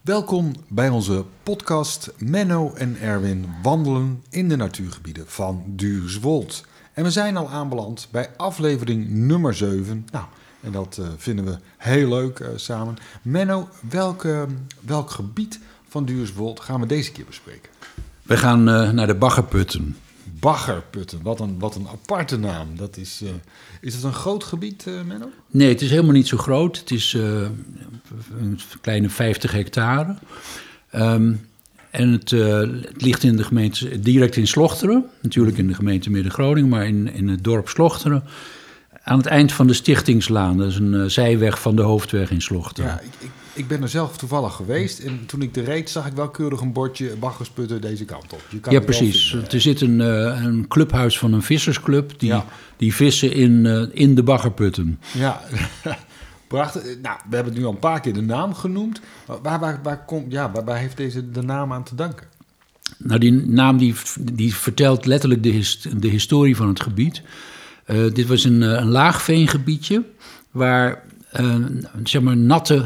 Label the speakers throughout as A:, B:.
A: Welkom bij onze podcast Menno en Erwin wandelen in de natuurgebieden van Duurswold. En we zijn al aanbeland bij aflevering nummer 7. Nou, en dat uh, vinden we heel leuk uh, samen. Menno, welk, welk gebied van Duurswold gaan we deze keer bespreken?
B: We gaan naar de Baggerputten.
A: Baggerputten, wat een, wat een aparte naam. Dat is, is het een groot gebied, Menno?
B: Nee, het is helemaal niet zo groot. Het is een kleine 50 hectare. Um, en het, het, ligt in de gemeente, direct in Slochteren. Natuurlijk in de gemeente Midden-Groningen, maar in, in het dorp Slochteren. Aan het eind van de Stichtingslaan. Dat is een uh, zijweg van de hoofdweg in Slochteren.
A: Ja, ik, ik, ik, ben er zelf toevallig geweest. En toen ik er reed, zag ik wel keurig een bordje Baggersputten deze kant op.
B: Je kan ja, precies. Er zit een, uh, een clubhuis van een vissersclub. Die, ja. die vissen in, in de Baggerputten.
A: Ja, Prachtig. Nou, we hebben nu al een paar keer de naam genoemd. Waar, waar, waar, komt, ja, waar, waar heeft deze de naam aan te danken?
B: Nou, die naam die, die vertelt letterlijk de, his, de historie van het gebied. Uh, dit was een, een laagveengebiedje waar uh, zeg maar natte,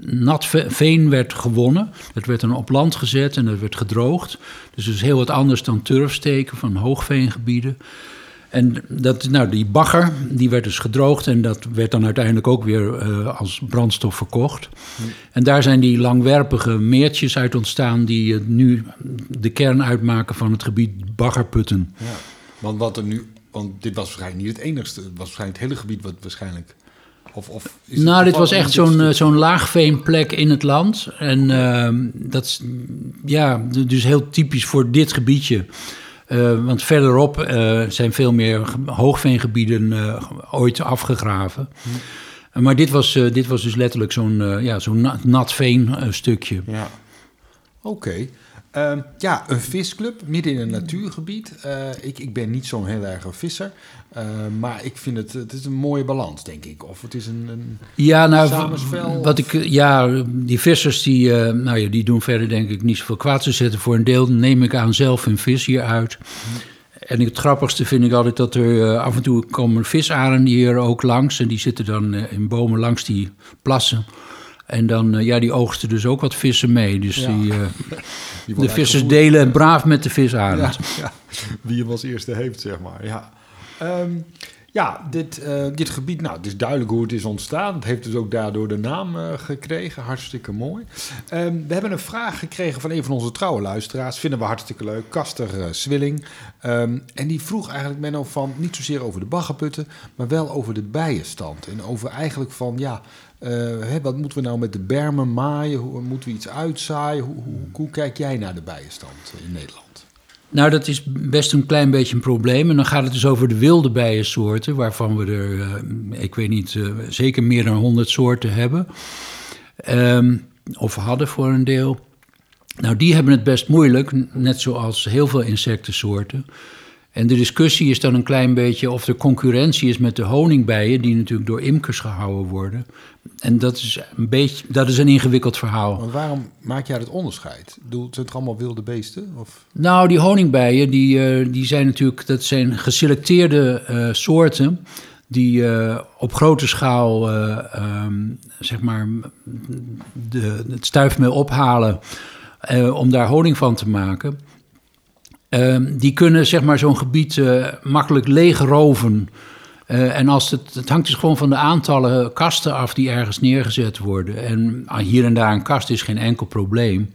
B: nat veen werd gewonnen. Dat werd dan op land gezet en dat werd gedroogd. Dus dat is heel wat anders dan turfsteken van hoogveengebieden. En dat, nou, die bagger die werd dus gedroogd en dat werd dan uiteindelijk ook weer uh, als brandstof verkocht. Hm. En daar zijn die langwerpige meertjes uit ontstaan die nu de kern uitmaken van het gebied baggerputten. Ja,
A: want, wat er nu, want dit was waarschijnlijk niet het enigste, het was waarschijnlijk het hele gebied wat waarschijnlijk...
B: Of, of nou, dit was echt zo'n uh, zo'n laagveenplek in het land. En ehm, dat is ja, dus heel typisch voor dit gebiedje. Uh, want verderop uh, zijn veel meer hoogveengebieden ooit afgegraven. Hm. Maar dit was, dit was dus letterlijk zo'n ja, zo'n nat, nat veenstukje.
A: Ja. Oké. Uh, ja, een visclub midden in een natuurgebied. Uh, ik, ik ben niet zo'n heel erg visser. Uh, maar ik vind het, het is een mooie balans, denk ik. Of het is een, een
B: ja, nou, Wat ik, ja, die vissers die, uh, nou ja, die doen verder denk ik niet zoveel kwaad. Ze zetten voor een deel, neem ik aan, zelf hun vis hier uit. En het grappigste vind ik altijd dat er af en toe komen visarenden hier ook langs. En die zitten dan in bomen langs die plassen. En dan, uh, ja, die oogsten dus ook wat vissen mee. Dus die, uh, die de vissers delen en braaf met de visarend. Ja, ja,
A: Wie hem als eerste heeft, zeg maar. Ja, um, ja dit, uh, dit gebied, nou, het is duidelijk hoe het is ontstaan. Het heeft dus ook daardoor de naam gekregen. Hartstikke mooi. Um, we hebben een vraag gekregen van een van onze trouwe luisteraars. Vinden we hartstikke leuk. Kaster Swilling. Um, en die vroeg eigenlijk Menno van, niet zozeer over de baggerputten... maar wel over de bijenstand. En over eigenlijk van, ja... Wat moeten we nou met de bermen maaien? Hoe, moeten we iets uitzaaien? Hoe, hoe, hoe, kijk jij naar de bijenstand in Nederland?
B: Nou, dat is best een klein beetje een probleem. En dan gaat het dus over de wilde bijensoorten, waarvan we er, uh, ik weet niet, uh, zeker meer dan 100 soorten hebben. Um, of hadden voor een deel. Nou, die hebben het best moeilijk, net zoals heel veel insectensoorten. En de discussie is dan een klein beetje of er concurrentie is met de honingbijen, die natuurlijk door imkers gehouden worden. En dat is een beetje, dat is een ingewikkeld verhaal.
A: Maar waarom maak jij het onderscheid? Zijn het allemaal wilde beesten? Of?
B: Nou, die honingbijen, die, uh, die zijn natuurlijk, dat zijn geselecteerde uh, soorten die uh, op grote schaal, um, zeg maar, de, het stuifmeel ophalen om daar honing van te maken. Ehm, die kunnen zeg maar zo'n gebied uh, makkelijk leegroven. Uh, en als het, het hangt dus gewoon van de aantallen kasten af die ergens neergezet worden. En ah, hier en daar een kast is geen enkel probleem.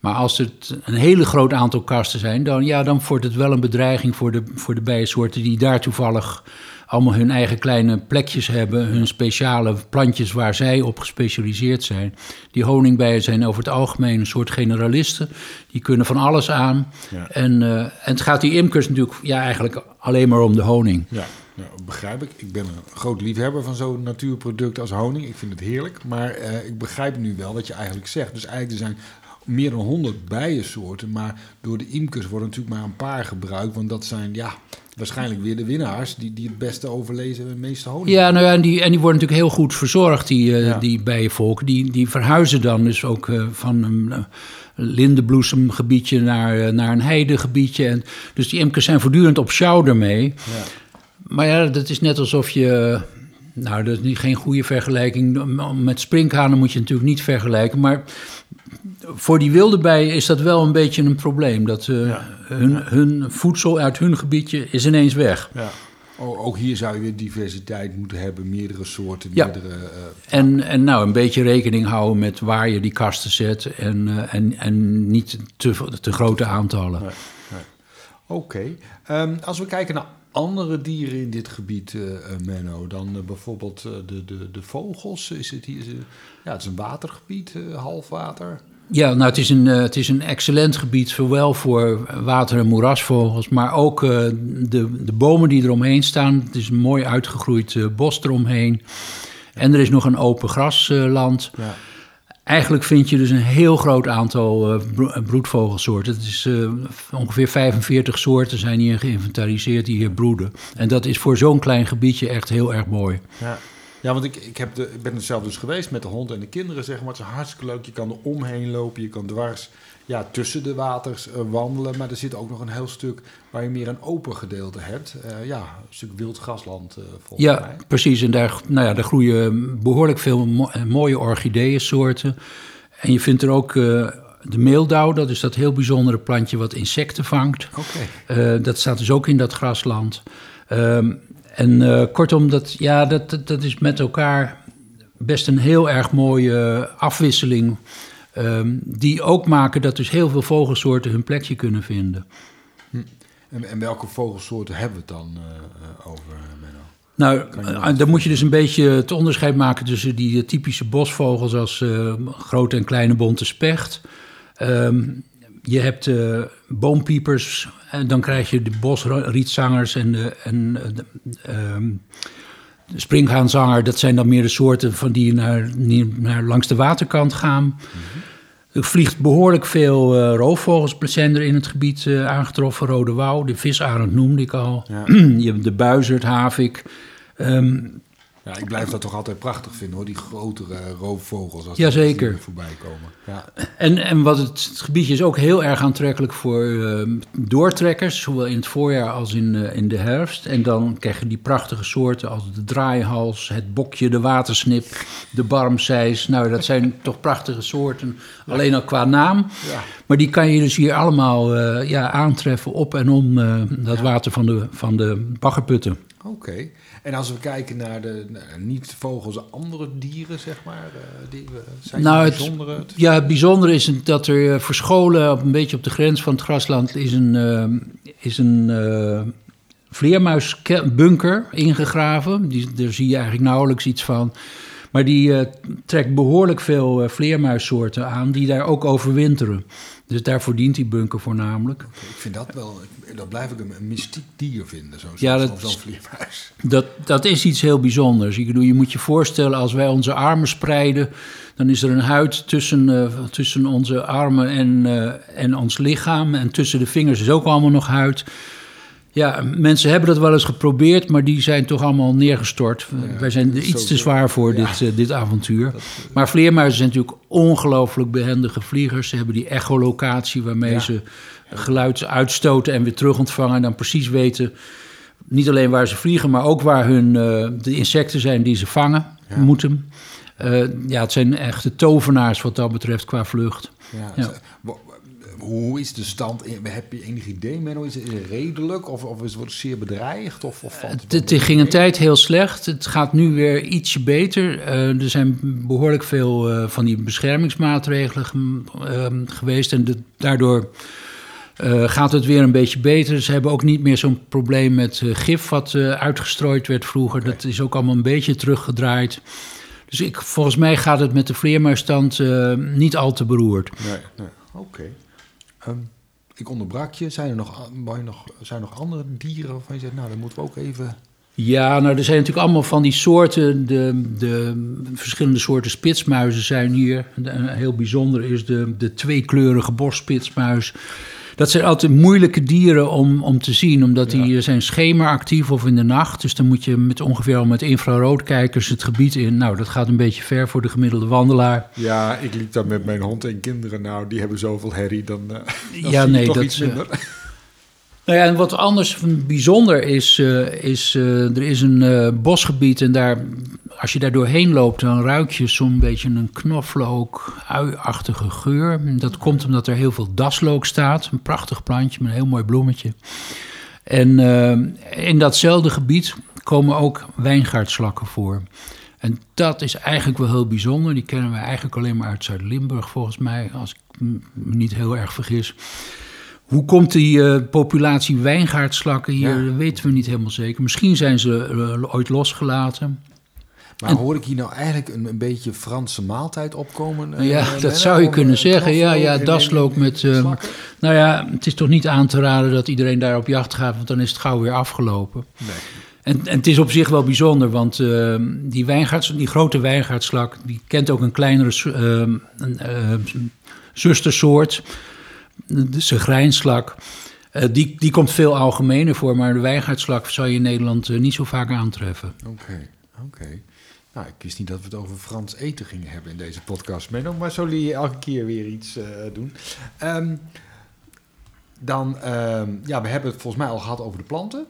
B: Maar als het een hele groot aantal kasten zijn, dan, ja, dan wordt het wel een bedreiging voor de, voor de bijensoorten die daar toevallig allemaal hun eigen kleine plekjes hebben, hun speciale plantjes waar zij op gespecialiseerd zijn. Die honingbijen zijn over het algemeen een soort generalisten. Die kunnen van alles aan. Ja. En, uh, en het gaat die imkers natuurlijk ja, eigenlijk alleen maar om de honing.
A: Ja. Ja, begrijp ik. Ik ben een groot liefhebber van zo'n natuurproduct als honing. Ik vind het heerlijk. Maar uh, ik begrijp nu wel wat je eigenlijk zegt. Dus eigenlijk er zijn meer dan 100 bijensoorten. Maar door de imkers worden natuurlijk maar een paar gebruikt. Want dat zijn ja, waarschijnlijk weer de winnaars die, die het beste overlezen en het meeste honing.
B: Ja, nou ja, en die, en die worden natuurlijk heel goed verzorgd, die, uh, ja. die bijenvolken. Die, die verhuizen dan dus ook uh, van een uh, lindenbloesemgebiedje naar, naar een heidegebiedje. En, dus die imkers zijn voortdurend op sjouw ermee. Ja. Maar ja, dat is net alsof je... Nou, dat is niet, geen goede vergelijking. Met sprinkhanen moet je natuurlijk niet vergelijken. Maar voor die wilde bijen is dat wel een beetje een probleem. Dat eh,
A: Ja.
B: hun, hun voedsel uit hun gebiedje is ineens weg.
A: Ja. Ook hier zou je weer diversiteit moeten hebben, meerdere soorten,
B: Ja.
A: meerdere... eh,
B: En, en nou, een beetje rekening houden met waar je die kasten zet. En, eh, en, en niet te, te grote aantallen.
A: Nee, nee. Oké. Ehm, als we kijken naar andere dieren in dit gebied, eh, Menno, dan bijvoorbeeld de, de, de vogels. Is het hier, ja, het is een watergebied, half water.
B: Ja, nou, het is, een, eh, het is een excellent gebied, zowel voor water- en moerasvogels, maar ook eh, de, de bomen die eromheen staan. Het is een mooi uitgegroeid eh, bos eromheen. En er is nog een open grasland.
A: Ja.
B: Eigenlijk vind je dus een heel groot aantal bro- broedvogelsoorten. Het is ongeveer 45 soorten zijn hier geïnventariseerd die hier broeden. En dat is voor zo'n klein gebiedje echt heel erg mooi.
A: Ja. Ja, want ik, ik, heb de, ik ben er zelf dus geweest met de hond en de kinderen, zeg maar. Het is hartstikke leuk. Je kan er omheen lopen, je kan dwars ja, tussen de waters eh, wandelen. Maar er zit ook nog een heel stuk waar je meer een open gedeelte hebt. Eh, ja, een stuk wild grasland eh volgens
B: Ja,
A: mij.
B: precies. En daar, nou ja, daar groeien behoorlijk veel mo- mooie orchideeënsoorten. En je vindt er ook de meeldauw, dat is dat heel bijzondere plantje wat insecten vangt.
A: Oké.
B: Dat staat dus ook in dat grasland. Ehm, en eh, kortom, dat, ja, dat, dat, is met elkaar best een heel erg mooie afwisseling. ehm, die ook maken dat dus heel veel vogelsoorten hun plekje kunnen vinden.
A: En, en welke vogelsoorten hebben we het dan eh, over, Menno?
B: Nou, eh, dan moet je dus een beetje het onderscheid maken tussen die typische bosvogels als grote en kleine bonte specht. Ehm, je hebt boompiepers, en dan krijg je de bosrietzangers en de, en, eh, de, ehm, de springhaanzanger. Dat zijn dan meer de soorten van die naar, naar langs de waterkant gaan. Er vliegt behoorlijk veel eh, roofvogels in het gebied eh, aangetroffen. Rode wouw, de visarend noemde ik al.
A: Ja.
B: je hebt de buizerd, havik. Ehm,
A: Ja, ik blijf dat toch altijd prachtig vinden, hoor. Die grotere roofvogels. Als
B: Jazeker.
A: die voorbij komen. Ja.
B: en, en wat het, het gebiedje is ook heel erg aantrekkelijk voor ehm, doortrekkers. Zowel in het voorjaar als in, eh, in de herfst. En dan krijg je die prachtige soorten als de draaihals, het bokje, de watersnip, de barmzeis. Nou, dat zijn toch prachtige soorten. Alleen al qua naam.
A: Ja.
B: Maar die kan je dus hier allemaal eh, ja, aantreffen op en om eh, dat water van de, van de baggerputten.
A: Oké. En als we kijken naar de niet-vogels, andere dieren, zeg maar, eh, die zijn
B: Nou, het-
A: bijzondere...
B: Ja, het bijzondere is dat er eh, verscholen, op een beetje op de grens van het grasland, is een, eh, is een eh, vleermuisbunker ingegraven. Die, daar zie je eigenlijk nauwelijks iets van. Maar die eh, trekt behoorlijk veel eh, vleermuissoorten aan die daar ook overwinteren. Dus daarvoor dient die bunker voornamelijk.
A: Ik vind dat wel, dat blijf ik een, een mystiek dier vinden, zo'n
B: Ja,
A: zo,
B: dat-
A: zo'n vleermuis.
B: Dat, dat is iets heel bijzonders. Ik bedoel, je moet je voorstellen, als wij onze armen spreiden, dan is er een huid tussen, eh, tussen onze armen en, en ons lichaam. En tussen de vingers is ook allemaal nog huid. Ja, mensen hebben dat wel eens geprobeerd, maar die zijn toch allemaal neergestort.
A: Ja,
B: wij zijn er iets te zwaar voor
A: ja.
B: dit, eh, dit avontuur. Maar vleermuizen zijn natuurlijk ongelooflijk behendige vliegers. Ze hebben die echolocatie waarmee
A: Ja.
B: ze geluid uitstoten en weer terug ontvangen. En dan precies weten, niet alleen waar ze vliegen, maar ook waar hun, eh, de insecten zijn die ze vangen moeten. Eh, ja, het zijn echte tovenaars wat dat betreft qua vlucht.
A: Ja, Hoe is de stand? Heb je enig idee, Menno? Is het redelijk of, of is het zeer bedreigd? Of, of valt het
B: Het, ging een tijd heel slecht. Het gaat nu weer ietsje beter. Eh, er zijn behoorlijk veel eh, van die beschermingsmaatregelen ehm, geweest. En de- daardoor eh, gaat het weer een beetje beter. Ze hebben ook niet meer zo'n probleem met gif wat uitgestrooid werd vroeger. Dat is ook allemaal een beetje teruggedraaid. Dus ik, volgens mij gaat het met de vleermuisstand niet al te beroerd.
A: Nee, nee. Oké. Ehm, ik onderbrak je. Zijn er, nog, zijn er nog andere dieren waarvan je zegt, nou, dan moeten we ook even...
B: Ja, nou, er zijn natuurlijk allemaal van die soorten. De, de verschillende soorten spitsmuizen zijn hier. Een heel bijzonder is de, de tweekleurige bosspitsmuis. Dat zijn altijd moeilijke dieren om, om te zien, omdat die eh, zijn schemeractief of in de nacht. Dus dan moet je met ongeveer al met infraroodkijkers het gebied in. Nou, dat gaat een beetje ver voor de gemiddelde wandelaar.
A: Ja, ik liep daar met mijn hond en kinderen. Nou, die hebben zoveel herrie, dan, dan
B: Ja, nee,
A: toch
B: dat,
A: iets
B: eh. Nou ja, en wat anders bijzonder is, uh, is uh, er is een uh, bosgebied en daar, als je daar doorheen loopt, dan ruik je zo'n beetje een knoflook, uiachtige geur. Dat komt omdat er heel veel daslook staat, een prachtig plantje met een heel mooi bloemetje. En in datzelfde gebied komen ook wijngaardslakken voor. En dat is eigenlijk wel heel bijzonder. Die kennen we eigenlijk alleen maar uit Zuid-Limburg, volgens mij, als ik me niet heel erg vergis. Hoe komt die uh, populatie wijngaardslakken hier? Dat weten we niet helemaal zeker. Misschien zijn ze uh, ooit losgelaten.
A: Maar en, hoor ik hier nou eigenlijk een, een beetje Franse maaltijd opkomen?
B: Uh, ja, dat zou je kunnen zeggen. Ja, ja, daslook met... nou ja, het is toch niet aan te raden dat iedereen daar op jacht gaat... want dan is het gauw weer afgelopen. Nee. En, en, het is op zich wel bijzonder, want uh, die, wijngaards, die grote wijngaardslak... die kent ook een kleinere uh, zustersoort, de segrijnslak. die, die komt veel algemener voor, maar de wijngaardslak zou je in Nederland niet zo vaak aantreffen.
A: Oké, oké. Nou, ik wist niet dat we het over Frans eten gingen hebben in deze podcast. Maar zullen jullie elke keer weer iets doen? Um, dan, um, ja, we hebben het volgens mij al gehad over de planten.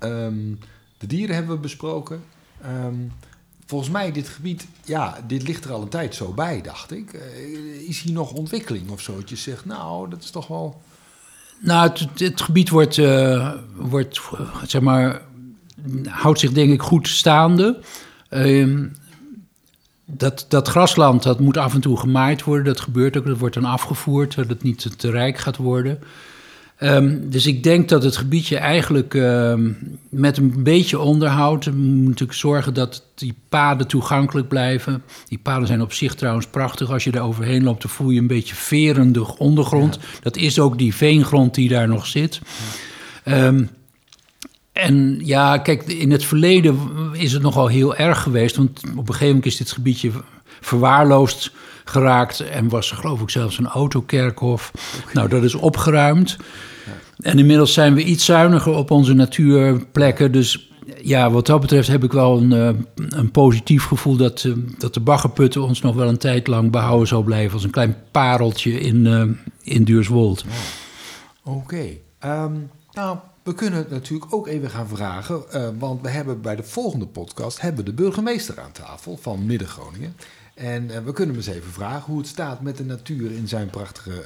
A: Um, de dieren hebben we besproken. Volgens mij dit gebied, ja, dit ligt er al een tijd zo bij, dacht ik. Uh, is hier nog ontwikkeling of zo? Dat je zegt, nou, dat is toch wel...
B: Nou, het, gebied wordt, uh, wordt, zeg maar, houdt zich denk ik goed staande. Um, dat, dat grasland, dat moet af en toe gemaaid worden. Dat gebeurt ook, dat wordt dan afgevoerd, dat het niet te rijk gaat worden. Um, dus ik denk dat het gebiedje eigenlijk um, met een beetje onderhoud... we moeten natuurlijk zorgen dat die paden toegankelijk blijven. Die paden zijn op zich trouwens prachtig. Als je daar overheen loopt, dan voel je een beetje verende ondergrond. Ja. Dat is ook die veengrond die daar nog zit. Ja. Um, en ja, kijk, in het verleden is het nogal heel erg geweest. Want op een gegeven moment is dit gebiedje verwaarloosd geraakt. En was er geloof ik zelfs een autokerkhof. Okay. Nou, dat is opgeruimd. En inmiddels zijn we iets zuiniger op onze natuurplekken. Dus ja, wat dat betreft heb ik wel een, uh, een positief gevoel dat, uh, dat de baggerputten ons nog wel een tijd lang behouden zal blijven. Als een klein pareltje in, uh, in Duurswold.
A: Oké. Okay. Um, nou, we kunnen het natuurlijk ook even gaan vragen. want we hebben bij de volgende podcast hebben de burgemeester aan tafel van Midden-Groningen. En we kunnen hem eens even vragen hoe het staat met de natuur in zijn prachtige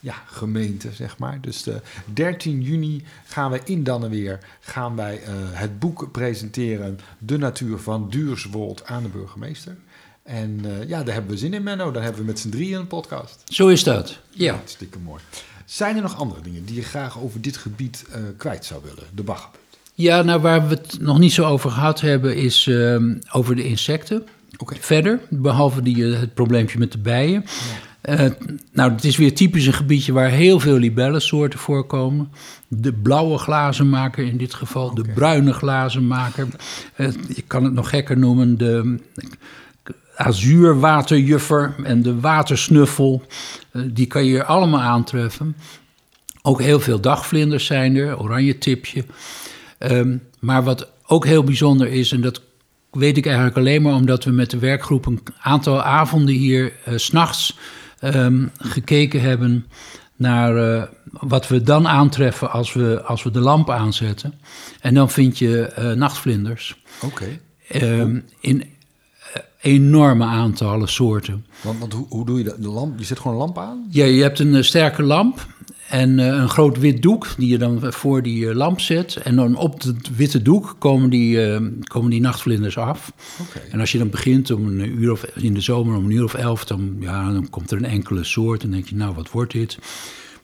A: ja, gemeente, zeg maar. Dus de 13 juni gaan we in Danneweer gaan wij, het boek presenteren... De natuur van Duurswold aan de burgemeester. En ja, daar hebben we zin in, Menno. Dan hebben we met z'n drieën een podcast.
B: Zo is dat, ja.
A: Hartstikke mooi. Zijn er nog andere dingen die je graag over dit gebied uh, kwijt zou willen? De baggerput.
B: Ja, nou waar we het nog niet zo over gehad hebben... is uh, over de insecten. Okay. Verder, behalve die, het probleempje met de bijen... Ja. Uh, nou, het is weer typisch een gebiedje waar heel veel libellensoorten voorkomen. De blauwe glazenmaker in dit geval, okay. de bruine glazenmaker. Je kan het nog gekker noemen, de azuurwaterjuffer en de watersnuffel. Uh, die kan je hier allemaal aantreffen. Ook heel veel dagvlinders zijn er, oranje tipje. Um, maar wat ook heel bijzonder is, en dat weet ik eigenlijk alleen maar omdat we met de werkgroep een aantal avonden hier uh, s'nachts um, gekeken hebben naar uh, wat we dan aantreffen als we, als we de lamp aanzetten. En dan vind je uh, nachtvlinders.
A: Oké.
B: Okay. Um, in enorme aantallen soorten.
A: Want, want hoe, hoe doe je dat? De lamp, je zet gewoon een lamp aan?
B: Ja, je hebt een sterke lamp. En uh, een groot wit doek die je dan voor die uh, lamp zet. En dan op het witte doek komen die, komen die nachtvlinders af. Okay. En als je dan begint om een uur of in de zomer om een uur of elf, dan, ja, dan komt er een enkele soort. En dan denk je, nou, wat wordt dit?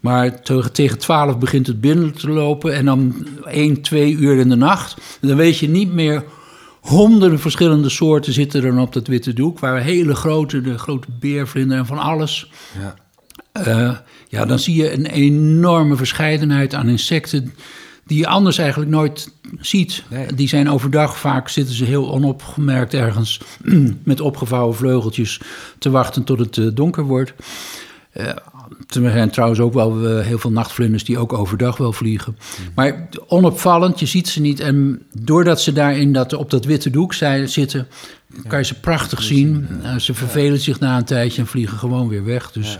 B: Maar tegen, tegen twaalf begint het binnen te lopen. En dan één, twee uur in de nacht. Dan weet je niet meer honderden verschillende soorten zitten er dan op dat witte doek. Waar hele grote, de grote beervlinder en van alles. Ja. Uh, ja, dan zie je een enorme verscheidenheid aan insecten die je anders eigenlijk nooit ziet. Nee. Die zijn overdag vaak, zitten ze heel onopgemerkt ergens met opgevouwen vleugeltjes te wachten tot het uh, donker wordt. Uh, Er zijn trouwens ook wel eh, heel veel nachtvlinders die ook overdag wel vliegen. Maar onopvallend, je ziet ze niet. En doordat ze daar in dat, op dat witte doek zijn, zitten, kan je ze prachtig zien. Eh, ze vervelen zich na een tijdje en vliegen gewoon weer weg. Dus,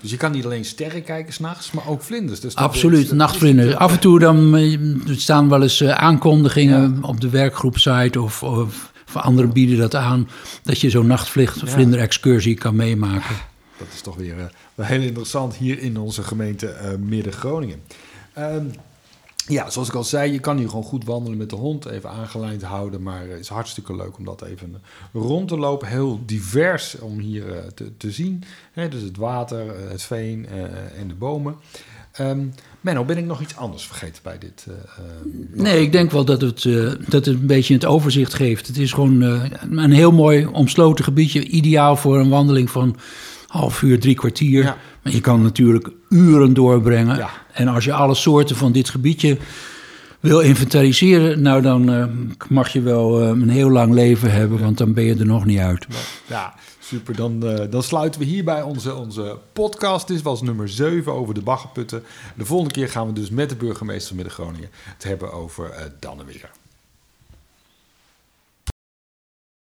A: Dus je kan niet alleen sterren kijken s'nachts, maar ook vlinders. Dus
B: absoluut, nachtvlinders. Af en toe dan eh, er staan wel eens aankondigingen op de werkgroepsite of, of, of anderen bieden dat aan. Dat je zo'n nachtvlinder-excursie kan meemaken.
A: Dat is toch weer eh, wel heel interessant hier in onze gemeente eh, Midden-Groningen. Ehm, ja, zoals ik al zei, je kan hier gewoon goed wandelen met de hond, even aangelijnd houden. Maar het is hartstikke leuk om dat even rond te lopen. Heel divers om hier eh, te, te zien. Dus het water, eh, het veen eh, en de bomen. Ehm Menno, ben ik nog iets anders vergeten bij dit? eh, eh,
B: Nee, ik denk wel dat het, eh, dat het een beetje het overzicht geeft. Het is gewoon eh, een heel mooi omsloten gebiedje. Ideaal voor een wandeling van half uur, drie kwartier.
A: Ja.
B: Maar je kan natuurlijk uren doorbrengen.
A: Ja.
B: En als je alle soorten van dit gebiedje wil inventariseren... nou dan eh, mag je wel eh, een heel lang leven hebben... want dan ben je er nog niet uit.
A: Ja, super. Dan, eh, dan sluiten we hierbij onze, onze podcast. Dit was nummer 7 over de baggerputten. De volgende keer gaan we dus met de burgemeester van Midden-Groningen... het hebben over Danneweer.